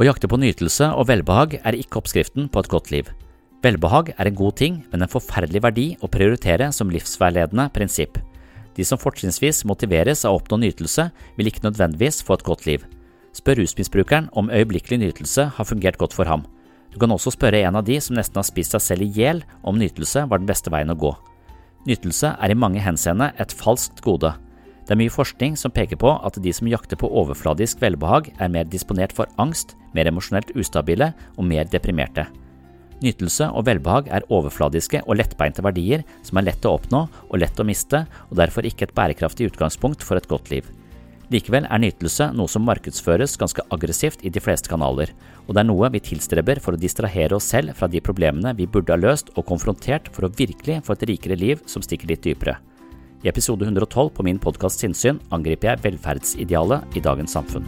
Å jakte på nytelse og velbehag er ikke oppskriften på et godt liv. Velbehag er en god ting, men en forferdelig verdi å prioritere som livsveiledende prinsipp. De som fortrinnsvis motiveres av å oppnå nytelse, vil ikke nødvendigvis få et godt liv. Spør rusmisbrukeren om øyeblikkelig nytelse har fungert godt for ham. Du kan også spørre en av de som nesten har spist seg selv i hjel om nytelse var den beste veien å gå. Nytelse er i mange henseende et falskt gode. Det er mye forskning som peker på at de som jakter på overfladisk velbehag, er mer disponert for angst, mer emosjonelt ustabile og mer deprimerte. Nytelse og velbehag er overfladiske og lettbeinte verdier som er lett å oppnå og lett å miste, og derfor ikke et bærekraftig utgangspunkt for et godt liv. Likevel er nytelse noe som markedsføres ganske aggressivt i de fleste kanaler, og det er noe vi tilstreber for å distrahere oss selv fra de problemene vi burde ha løst og konfrontert for å virkelig få et rikere liv som stikker litt dypere. I episode 112 på min podkast Sinnsyn angriper jeg velferdsidealet i dagens samfunn.